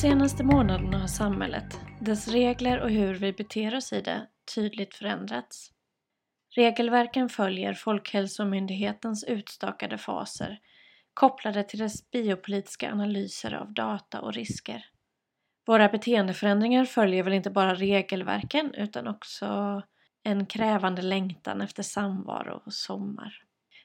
senaste månaderna har samhället, dess regler och hur vi beter oss i det, tydligt förändrats. Regelverken följer Folkhälsomyndighetens utstakade faser kopplade till dess biopolitiska analyser av data och risker. Våra beteendeförändringar följer väl inte bara regelverken utan också en krävande längtan efter samvaro och sommar.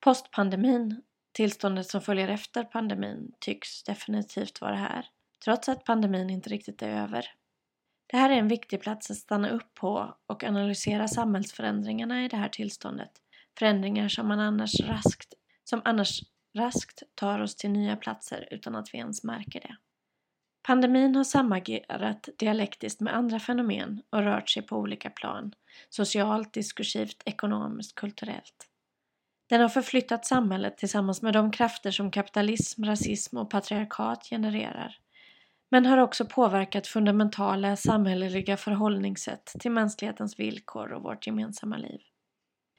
Postpandemin, tillståndet som följer efter pandemin, tycks definitivt vara här, trots att pandemin inte riktigt är över. Det här är en viktig plats att stanna upp på och analysera samhällsförändringarna i det här tillståndet. Förändringar som man annars raskt, som annars raskt tar oss till nya platser utan att vi ens märker det. Pandemin har samagerat dialektiskt med andra fenomen och rört sig på olika plan, socialt, diskursivt, ekonomiskt, kulturellt. Den har förflyttat samhället tillsammans med de krafter som kapitalism, rasism och patriarkat genererar. Men har också påverkat fundamentala samhälleliga förhållningssätt till mänsklighetens villkor och vårt gemensamma liv.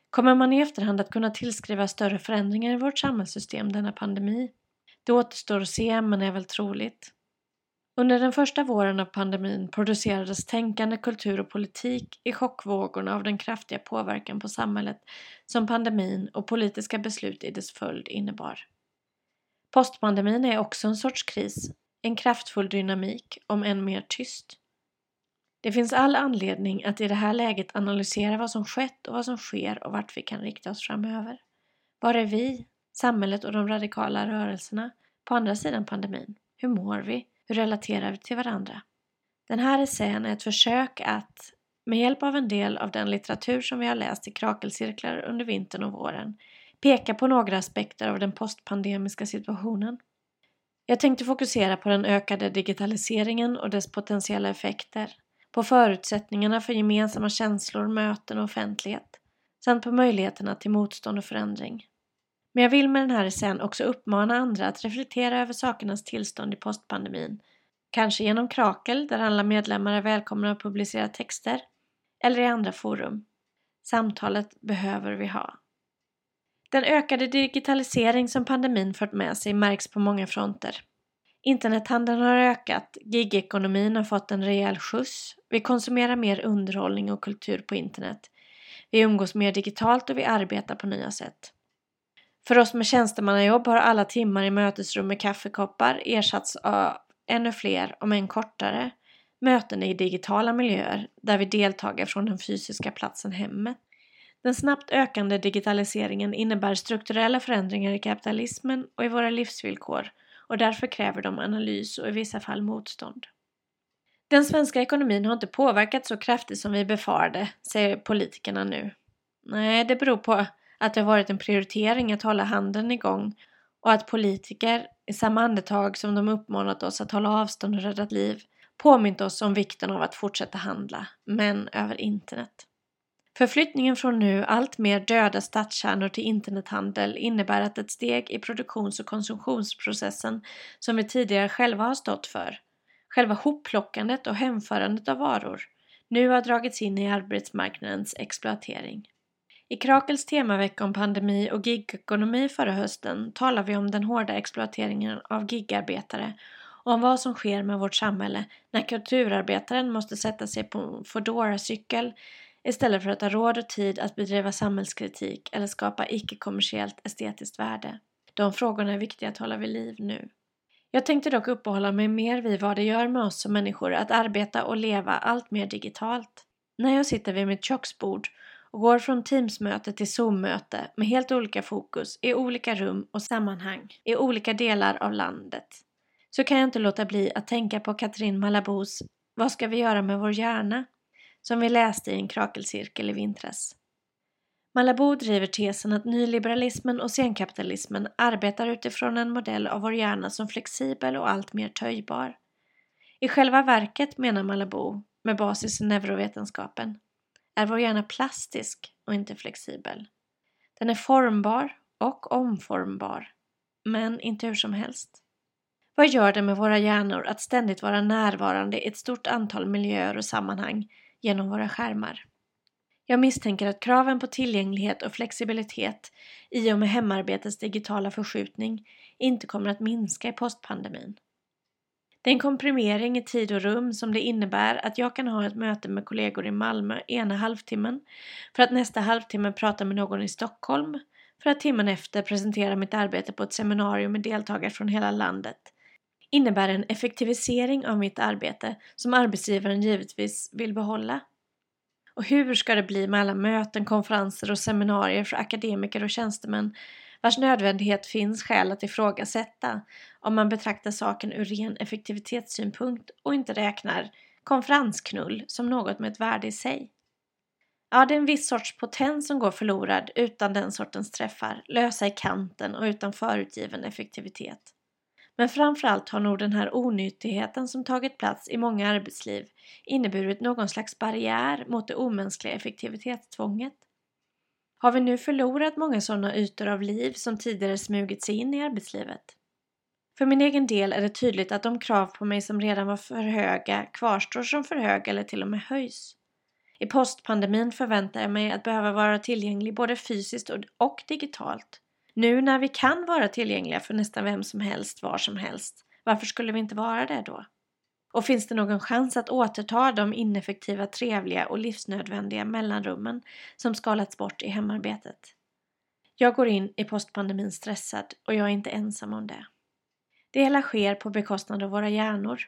Kommer man i efterhand att kunna tillskriva större förändringar i vårt samhällssystem denna pandemi? Det återstår att se, men är väl troligt. Under den första våren av pandemin producerades tänkande, kultur och politik i chockvågorna av den kraftiga påverkan på samhället som pandemin och politiska beslut i dess följd innebar. Postpandemin är också en sorts kris, en kraftfull dynamik, om än mer tyst. Det finns all anledning att i det här läget analysera vad som skett och vad som sker och vart vi kan rikta oss framöver. Var är vi, samhället och de radikala rörelserna på andra sidan pandemin? Hur mår vi? Hur relaterar vi till varandra? Den här essän är ett försök att, med hjälp av en del av den litteratur som vi har läst i krakelcirklar under vintern och våren, peka på några aspekter av den postpandemiska situationen. Jag tänkte fokusera på den ökade digitaliseringen och dess potentiella effekter, på förutsättningarna för gemensamma känslor, möten och offentlighet, samt på möjligheterna till motstånd och förändring. Men jag vill med den här essän också uppmana andra att reflektera över sakernas tillstånd i postpandemin. Kanske genom Krakel, där alla medlemmar är välkomna att publicera texter, eller i andra forum. Samtalet behöver vi ha. Den ökade digitalisering som pandemin fört med sig märks på många fronter. Internethandeln har ökat, gigekonomin har fått en rejäl skjuts, vi konsumerar mer underhållning och kultur på internet. Vi umgås mer digitalt och vi arbetar på nya sätt. För oss med tjänstemannajobb har alla timmar i mötesrum med kaffekoppar ersatts av ännu fler, om än kortare, möten i digitala miljöer där vi deltar från den fysiska platsen hemmet. Den snabbt ökande digitaliseringen innebär strukturella förändringar i kapitalismen och i våra livsvillkor och därför kräver de analys och i vissa fall motstånd. Den svenska ekonomin har inte påverkats så kraftigt som vi befarade, säger politikerna nu. Nej, det beror på att det har varit en prioritering att hålla handeln igång och att politiker, i samma andetag som de uppmanat oss att hålla avstånd och rädda liv, påmint oss om vikten av att fortsätta handla, men över internet. Förflyttningen från nu allt mer döda stadskärnor till internethandel innebär att ett steg i produktions och konsumtionsprocessen som vi tidigare själva har stått för, själva hopplockandet och hemförandet av varor, nu har dragits in i arbetsmarknadens exploatering. I Krakels temavecka om pandemi och gigekonomi förra hösten talar vi om den hårda exploateringen av gigarbetare och om vad som sker med vårt samhälle när kulturarbetaren måste sätta sig på en Foodora-cykel istället för att ha råd och tid att bedriva samhällskritik eller skapa icke-kommersiellt estetiskt värde. De frågorna är viktiga att hålla vid liv nu. Jag tänkte dock uppehålla mig mer vid vad det gör med oss som människor att arbeta och leva allt mer digitalt. När jag sitter vid mitt köksbord och går från Teamsmöte till Zoom-möte med helt olika fokus i olika rum och sammanhang i olika delar av landet så kan jag inte låta bli att tänka på Katrin Malabos Vad ska vi göra med vår hjärna? Som vi läste i en krakelcirkel i vintras. Malabo driver tesen att nyliberalismen och senkapitalismen arbetar utifrån en modell av vår hjärna som flexibel och allt mer töjbar. I själva verket, menar Malabo, med basis i neurovetenskapen, är vår hjärna plastisk och inte flexibel. Den är formbar och omformbar, men inte hur som helst. Vad gör det med våra hjärnor att ständigt vara närvarande i ett stort antal miljöer och sammanhang genom våra skärmar? Jag misstänker att kraven på tillgänglighet och flexibilitet i och med hemarbetets digitala förskjutning inte kommer att minska i postpandemin. Det är en komprimering i tid och rum som det innebär att jag kan ha ett möte med kollegor i Malmö ena halvtimmen för att nästa halvtimme prata med någon i Stockholm för att timmen efter presentera mitt arbete på ett seminarium med deltagare från hela landet innebär en effektivisering av mitt arbete som arbetsgivaren givetvis vill behålla. Och hur ska det bli med alla möten, konferenser och seminarier för akademiker och tjänstemän vars nödvändighet finns skäl att ifrågasätta om man betraktar saken ur ren effektivitetssynpunkt och inte räknar konferensknull som något med ett värde i sig. Ja, det är en viss sorts potens som går förlorad utan den sortens träffar, lösa i kanten och utan förutgiven effektivitet. Men framförallt har nog den här onyttigheten som tagit plats i många arbetsliv inneburit någon slags barriär mot det omänskliga effektivitetstvånget. Har vi nu förlorat många sådana ytor av liv som tidigare smugit sig in i arbetslivet? För min egen del är det tydligt att de krav på mig som redan var för höga kvarstår som för höga eller till och med höjs. I postpandemin förväntar jag mig att behöva vara tillgänglig både fysiskt och digitalt. Nu när vi kan vara tillgängliga för nästan vem som helst, var som helst, varför skulle vi inte vara det då? Och finns det någon chans att återta de ineffektiva, trevliga och livsnödvändiga mellanrummen som skalats bort i hemarbetet? Jag går in i postpandemin stressad och jag är inte ensam om det. Det hela sker på bekostnad av våra hjärnor.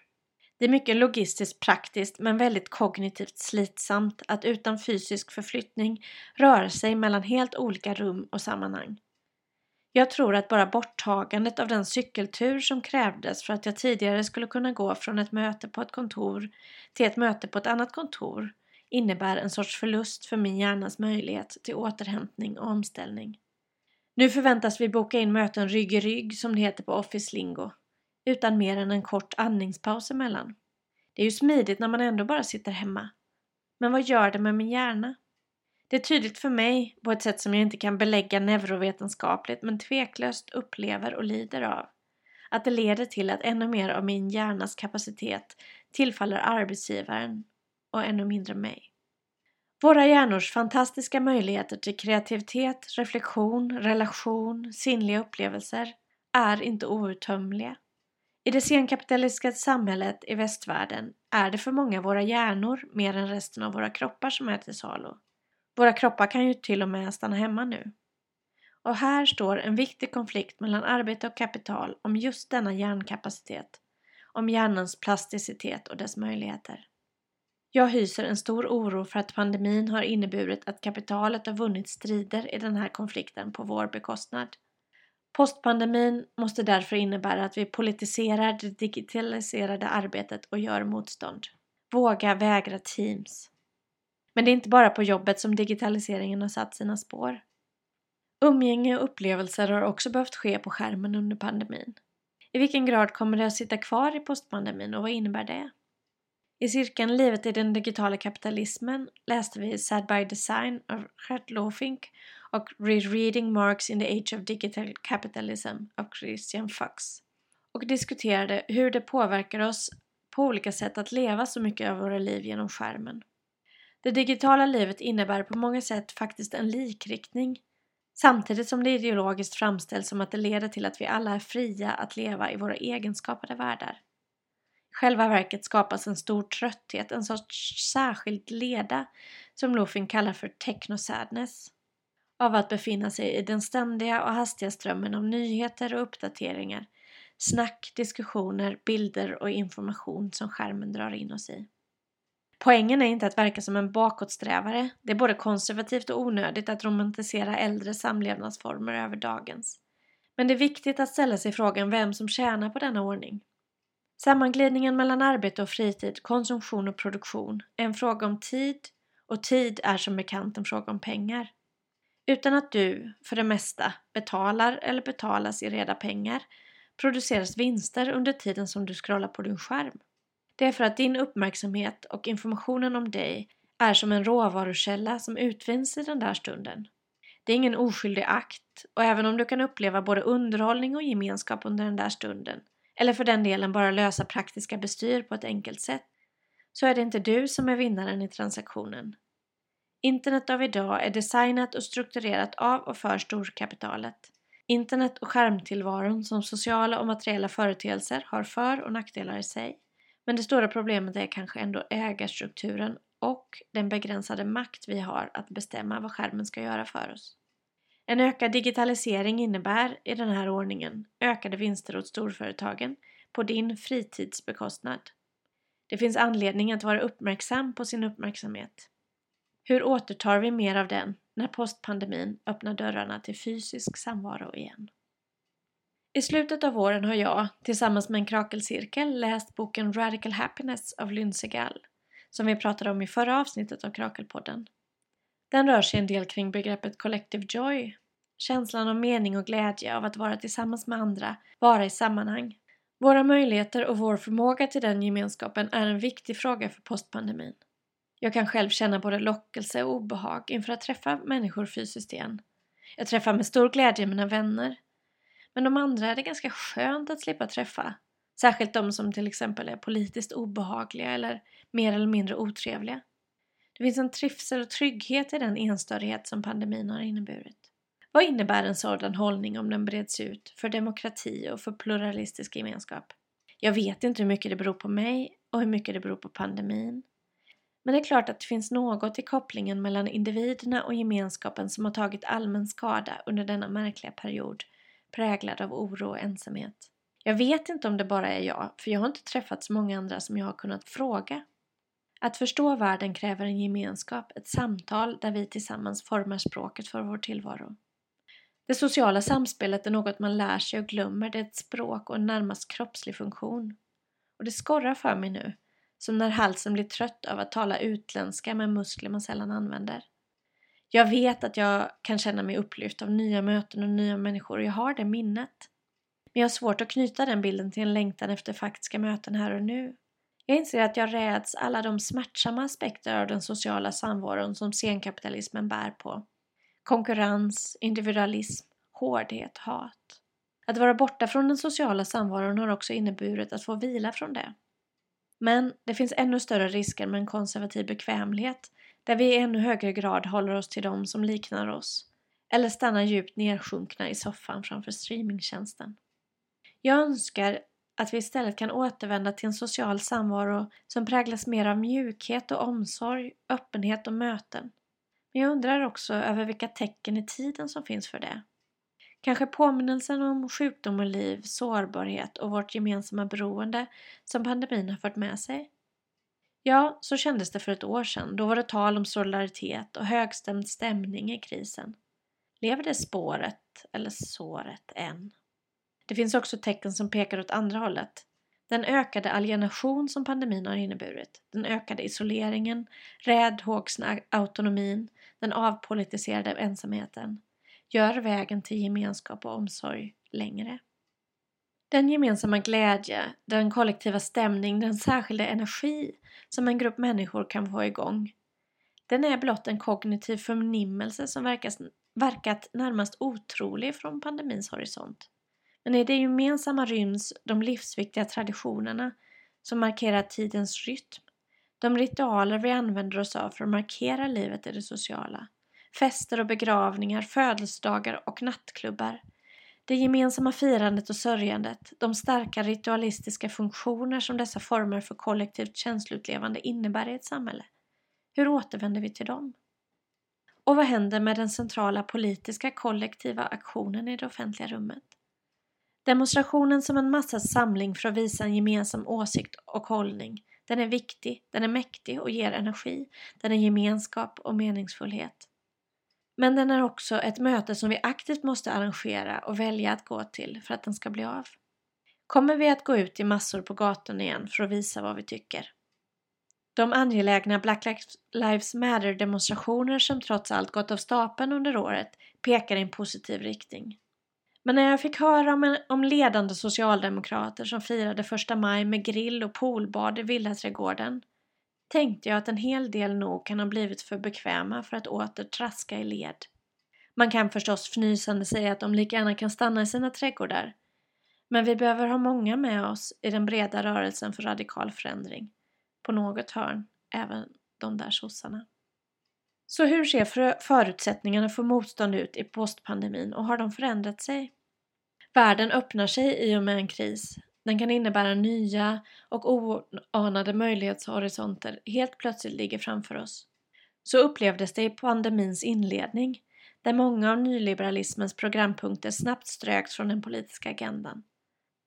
Det är mycket logistiskt praktiskt men väldigt kognitivt slitsamt att utan fysisk förflyttning röra sig mellan helt olika rum och sammanhang. Jag tror att bara borttagandet av den cykeltur som krävdes för att jag tidigare skulle kunna gå från ett möte på ett kontor till ett möte på ett annat kontor innebär en sorts förlust för min hjärnas möjlighet till återhämtning och omställning. Nu förväntas vi boka in möten rygg i rygg som det heter på Office Lingo, utan mer än en kort andningspaus emellan. Det är ju smidigt när man ändå bara sitter hemma. Men vad gör det med min hjärna? Det är tydligt för mig, på ett sätt som jag inte kan belägga neurovetenskapligt men tveklöst upplever och lider av, att det leder till att ännu mer av min hjärnas kapacitet tillfaller arbetsgivaren och ännu mindre mig. Våra hjärnors fantastiska möjligheter till kreativitet, reflektion, relation, sinnliga upplevelser är inte outtömliga. I det senkapitalistiska samhället i västvärlden är det för många våra hjärnor mer än resten av våra kroppar som är till salu. Våra kroppar kan ju till och med stanna hemma nu. Och här står en viktig konflikt mellan arbete och kapital om just denna hjärnkapacitet, om hjärnans plasticitet och dess möjligheter. Jag hyser en stor oro för att pandemin har inneburit att kapitalet har vunnit strider i den här konflikten på vår bekostnad. Postpandemin måste därför innebära att vi politiserar det digitaliserade arbetet och gör motstånd. Våga vägra Teams. Men det är inte bara på jobbet som digitaliseringen har satt sina spår. Umgänge och upplevelser har också behövt ske på skärmen under pandemin. I vilken grad kommer det att sitta kvar i postpandemin och vad innebär det? I cirkeln Livet i den digitala kapitalismen läste vi Sad by Design av Gert Lofink och Rereading Marks in the Age of Digital Capitalism av Christian Fox och diskuterade hur det påverkar oss på olika sätt att leva så mycket av våra liv genom skärmen. Det digitala livet innebär på många sätt faktiskt en likriktning samtidigt som det ideologiskt framställs som att det leder till att vi alla är fria att leva i våra egenskapade världar. I själva verket skapas en stor trötthet, en sorts särskild leda som Lofin kallar för technosadness av att befinna sig i den ständiga och hastiga strömmen av nyheter och uppdateringar, snack, diskussioner, bilder och information som skärmen drar in oss i. Poängen är inte att verka som en bakåtsträvare. Det är både konservativt och onödigt att romantisera äldre samlevnadsformer över dagens. Men det är viktigt att ställa sig frågan vem som tjänar på denna ordning. Sammanglidningen mellan arbete och fritid, konsumtion och produktion är en fråga om tid och tid är som bekant en fråga om pengar. Utan att du, för det mesta, betalar eller betalas i reda pengar produceras vinster under tiden som du scrollar på din skärm. Det är för att din uppmärksamhet och informationen om dig är som en råvarukälla som utvinns i den där stunden. Det är ingen oskyldig akt och även om du kan uppleva både underhållning och gemenskap under den där stunden eller för den delen bara lösa praktiska bestyr på ett enkelt sätt så är det inte du som är vinnaren i transaktionen. Internet av idag är designat och strukturerat av och för storkapitalet. Internet och skärmtillvaron som sociala och materiella företeelser har för och nackdelar i sig. Men det stora problemet är kanske ändå ägarstrukturen och den begränsade makt vi har att bestämma vad skärmen ska göra för oss. En ökad digitalisering innebär i den här ordningen ökade vinster åt storföretagen på din fritidsbekostnad. Det finns anledning att vara uppmärksam på sin uppmärksamhet. Hur återtar vi mer av den när postpandemin öppnar dörrarna till fysisk samvaro igen? I slutet av våren har jag, tillsammans med en krakelcirkel, läst boken Radical Happiness av Lindsey Gall, som vi pratade om i förra avsnittet av Krakelpodden. Den rör sig en del kring begreppet collective joy, känslan av mening och glädje av att vara tillsammans med andra, vara i sammanhang. Våra möjligheter och vår förmåga till den gemenskapen är en viktig fråga för postpandemin. Jag kan själv känna både lockelse och obehag inför att träffa människor fysiskt igen. Jag träffar med stor glädje mina vänner. Men de andra är det ganska skönt att slippa träffa. Särskilt de som till exempel är politiskt obehagliga eller mer eller mindre otrevliga. Det finns en trivsel och trygghet i den enstörighet som pandemin har inneburit. Vad innebär en sådan hållning om den breds ut för demokrati och för pluralistisk gemenskap? Jag vet inte hur mycket det beror på mig och hur mycket det beror på pandemin. Men det är klart att det finns något i kopplingen mellan individerna och gemenskapen som har tagit allmän skada under denna märkliga period präglad av oro och ensamhet. Jag vet inte om det bara är jag, för jag har inte träffat så många andra som jag har kunnat fråga. Att förstå världen kräver en gemenskap, ett samtal där vi tillsammans formar språket för vår tillvaro. Det sociala samspelet är något man lär sig och glömmer, det är ett språk och en närmast kroppslig funktion. Och det skorrar för mig nu, som när halsen blir trött av att tala utländska med muskler man sällan använder. Jag vet att jag kan känna mig upplyft av nya möten och nya människor och jag har det minnet. Men jag har svårt att knyta den bilden till en längtan efter faktiska möten här och nu. Jag inser att jag räds alla de smärtsamma aspekter av den sociala samvaron som senkapitalismen bär på. Konkurrens, individualism, hårdhet, hat. Att vara borta från den sociala samvaron har också inneburit att få vila från det. Men det finns ännu större risker med en konservativ bekvämlighet där vi i ännu högre grad håller oss till dem som liknar oss eller stannar djupt nedsjunkna i soffan framför streamingtjänsten. Jag önskar att vi istället kan återvända till en social samvaro som präglas mer av mjukhet och omsorg, öppenhet och möten. Men jag undrar också över vilka tecken i tiden som finns för det. Kanske påminnelsen om sjukdom och liv, sårbarhet och vårt gemensamma beroende som pandemin har fört med sig. Ja, så kändes det för ett år sedan. Då var det tal om solidaritet och högstämd stämning i krisen. Lever det spåret, eller såret, än? Det finns också tecken som pekar åt andra hållet. Den ökade alienation som pandemin har inneburit, den ökade isoleringen, räddhågsna autonomin, den avpolitiserade ensamheten gör vägen till gemenskap och omsorg längre. Den gemensamma glädje, den kollektiva stämning, den särskilda energi som en grupp människor kan få igång. Den är blott en kognitiv förnimmelse som verkas, verkat närmast otrolig från pandemins horisont. Men i det gemensamma ryms de livsviktiga traditionerna som markerar tidens rytm. De ritualer vi använder oss av för att markera livet i det sociala. Fester och begravningar, födelsedagar och nattklubbar. Det gemensamma firandet och sörjandet, de starka ritualistiska funktioner som dessa former för kollektivt känsloutlevande innebär i ett samhälle. Hur återvänder vi till dem? Och vad händer med den centrala politiska kollektiva aktionen i det offentliga rummet? Demonstrationen som en massas samling för att visa en gemensam åsikt och hållning, den är viktig, den är mäktig och ger energi, den är gemenskap och meningsfullhet. Men den är också ett möte som vi aktivt måste arrangera och välja att gå till för att den ska bli av. Kommer vi att gå ut i massor på gatan igen för att visa vad vi tycker? De angelägna Black Lives Matter demonstrationer som trots allt gått av stapeln under året pekar i en positiv riktning. Men när jag fick höra om, en, om ledande socialdemokrater som firade första maj med grill och poolbad i villaträdgården tänkte jag att en hel del nog kan ha blivit för bekväma för att åter traska i led. Man kan förstås fnysande säga att de lika gärna kan stanna i sina trädgårdar. Men vi behöver ha många med oss i den breda rörelsen för radikal förändring. På något hörn, även de där sossarna. Så hur ser förutsättningarna för motstånd ut i postpandemin och har de förändrat sig? Världen öppnar sig i och med en kris. Den kan innebära nya och oanade möjlighetshorisonter helt plötsligt ligger framför oss. Så upplevdes det i pandemins inledning, där många av nyliberalismens programpunkter snabbt ströks från den politiska agendan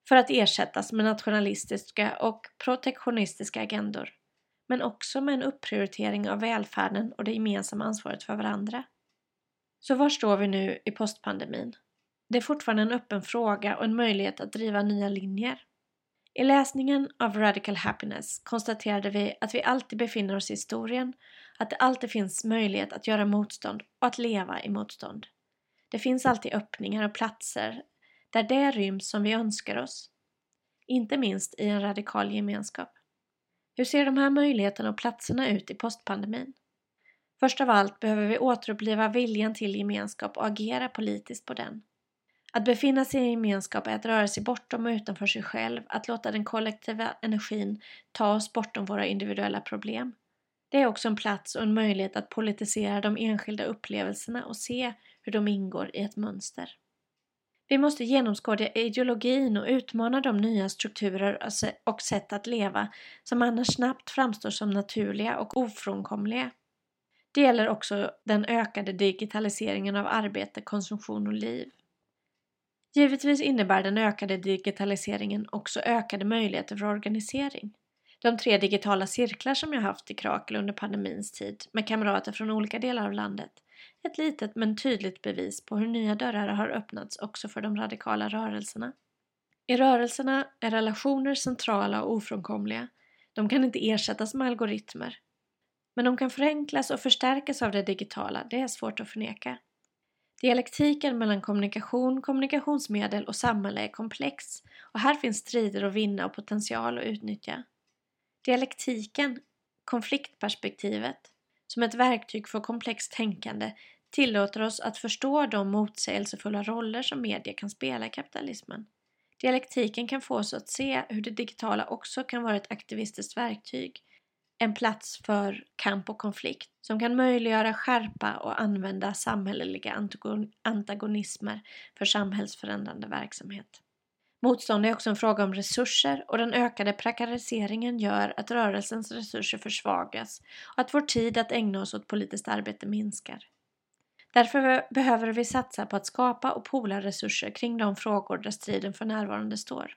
för att ersättas med nationalistiska och protektionistiska agendor, men också med en upprioritering av välfärden och det gemensamma ansvaret för varandra. Så var står vi nu i postpandemin? Det är fortfarande en öppen fråga och en möjlighet att driva nya linjer. I läsningen av Radical Happiness konstaterade vi att vi alltid befinner oss i historien, att det alltid finns möjlighet att göra motstånd och att leva i motstånd. Det finns alltid öppningar och platser där det ryms som vi önskar oss. Inte minst i en radikal gemenskap. Hur ser de här möjligheterna och platserna ut i postpandemin? Först av allt behöver vi återuppliva viljan till gemenskap och agera politiskt på den. Att befinna sig i gemenskap är att röra sig bortom och utanför sig själv, att låta den kollektiva energin ta oss bortom våra individuella problem. Det är också en plats och en möjlighet att politisera de enskilda upplevelserna och se hur de ingår i ett mönster. Vi måste genomskåda ideologin och utmana de nya strukturer och sätt att leva som annars snabbt framstår som naturliga och ofrånkomliga. Det gäller också den ökade digitaliseringen av arbete, konsumtion och liv. Givetvis innebär den ökade digitaliseringen också ökade möjligheter för organisering. De tre digitala cirklar som jag haft i Krakel under pandemins tid med kamrater från olika delar av landet ett litet men tydligt bevis på hur nya dörrar har öppnats också för de radikala rörelserna. I rörelserna är relationer centrala och ofrånkomliga. De kan inte ersättas med algoritmer. Men de kan förenklas och förstärkas av det digitala, det är svårt att förneka. Dialektiken mellan kommunikation, kommunikationsmedel och samhälle är komplex och här finns strider att vinna och potential att utnyttja. Dialektiken, konfliktperspektivet, som ett verktyg för komplext tänkande tillåter oss att förstå de motsägelsefulla roller som media kan spela i kapitalismen. Dialektiken kan få oss att se hur det digitala också kan vara ett aktivistiskt verktyg, en plats för kamp och konflikt som kan möjliggöra skärpa och använda samhälleliga antagonismer för samhällsförändrande verksamhet. Motstånd är också en fråga om resurser och den ökade prekariseringen gör att rörelsens resurser försvagas och att vår tid att ägna oss åt politiskt arbete minskar. Därför behöver vi satsa på att skapa och pola resurser kring de frågor där striden för närvarande står.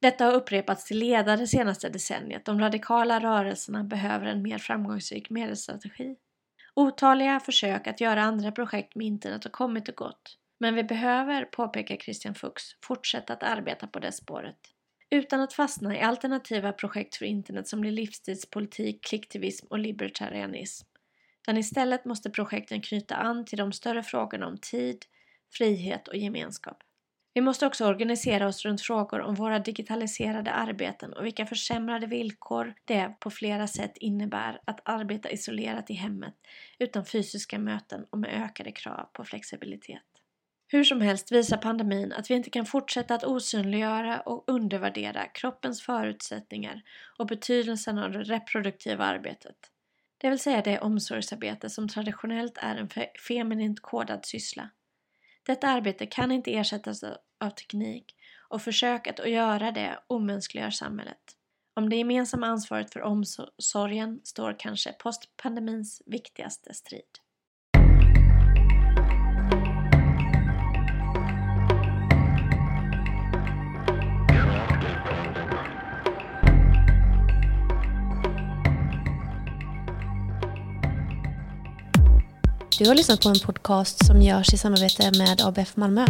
Detta har upprepats till leda det senaste decenniet. De radikala rörelserna behöver en mer framgångsrik medelsstrategi. Otaliga försök att göra andra projekt med internet har kommit och gått. Men vi behöver, påpekar Christian Fuchs, fortsätta att arbeta på det spåret. Utan att fastna i alternativa projekt för internet som blir livsstilspolitik, klicktivism och libertarianism. Utan istället måste projekten knyta an till de större frågorna om tid, frihet och gemenskap. Vi måste också organisera oss runt frågor om våra digitaliserade arbeten och vilka försämrade villkor det på flera sätt innebär att arbeta isolerat i hemmet utan fysiska möten och med ökade krav på flexibilitet. Hur som helst visar pandemin att vi inte kan fortsätta att osynliggöra och undervärdera kroppens förutsättningar och betydelsen av det reproduktiva arbetet. Det vill säga det omsorgsarbete som traditionellt är en feminint kodad syssla. Detta arbete kan inte ersättas av teknik och försöket att göra det omänskliggör samhället. Om det gemensamma ansvaret för omsorgen står kanske postpandemins viktigaste strid. Du har lyssnat på en podcast som görs i samarbete med ABF Malmö.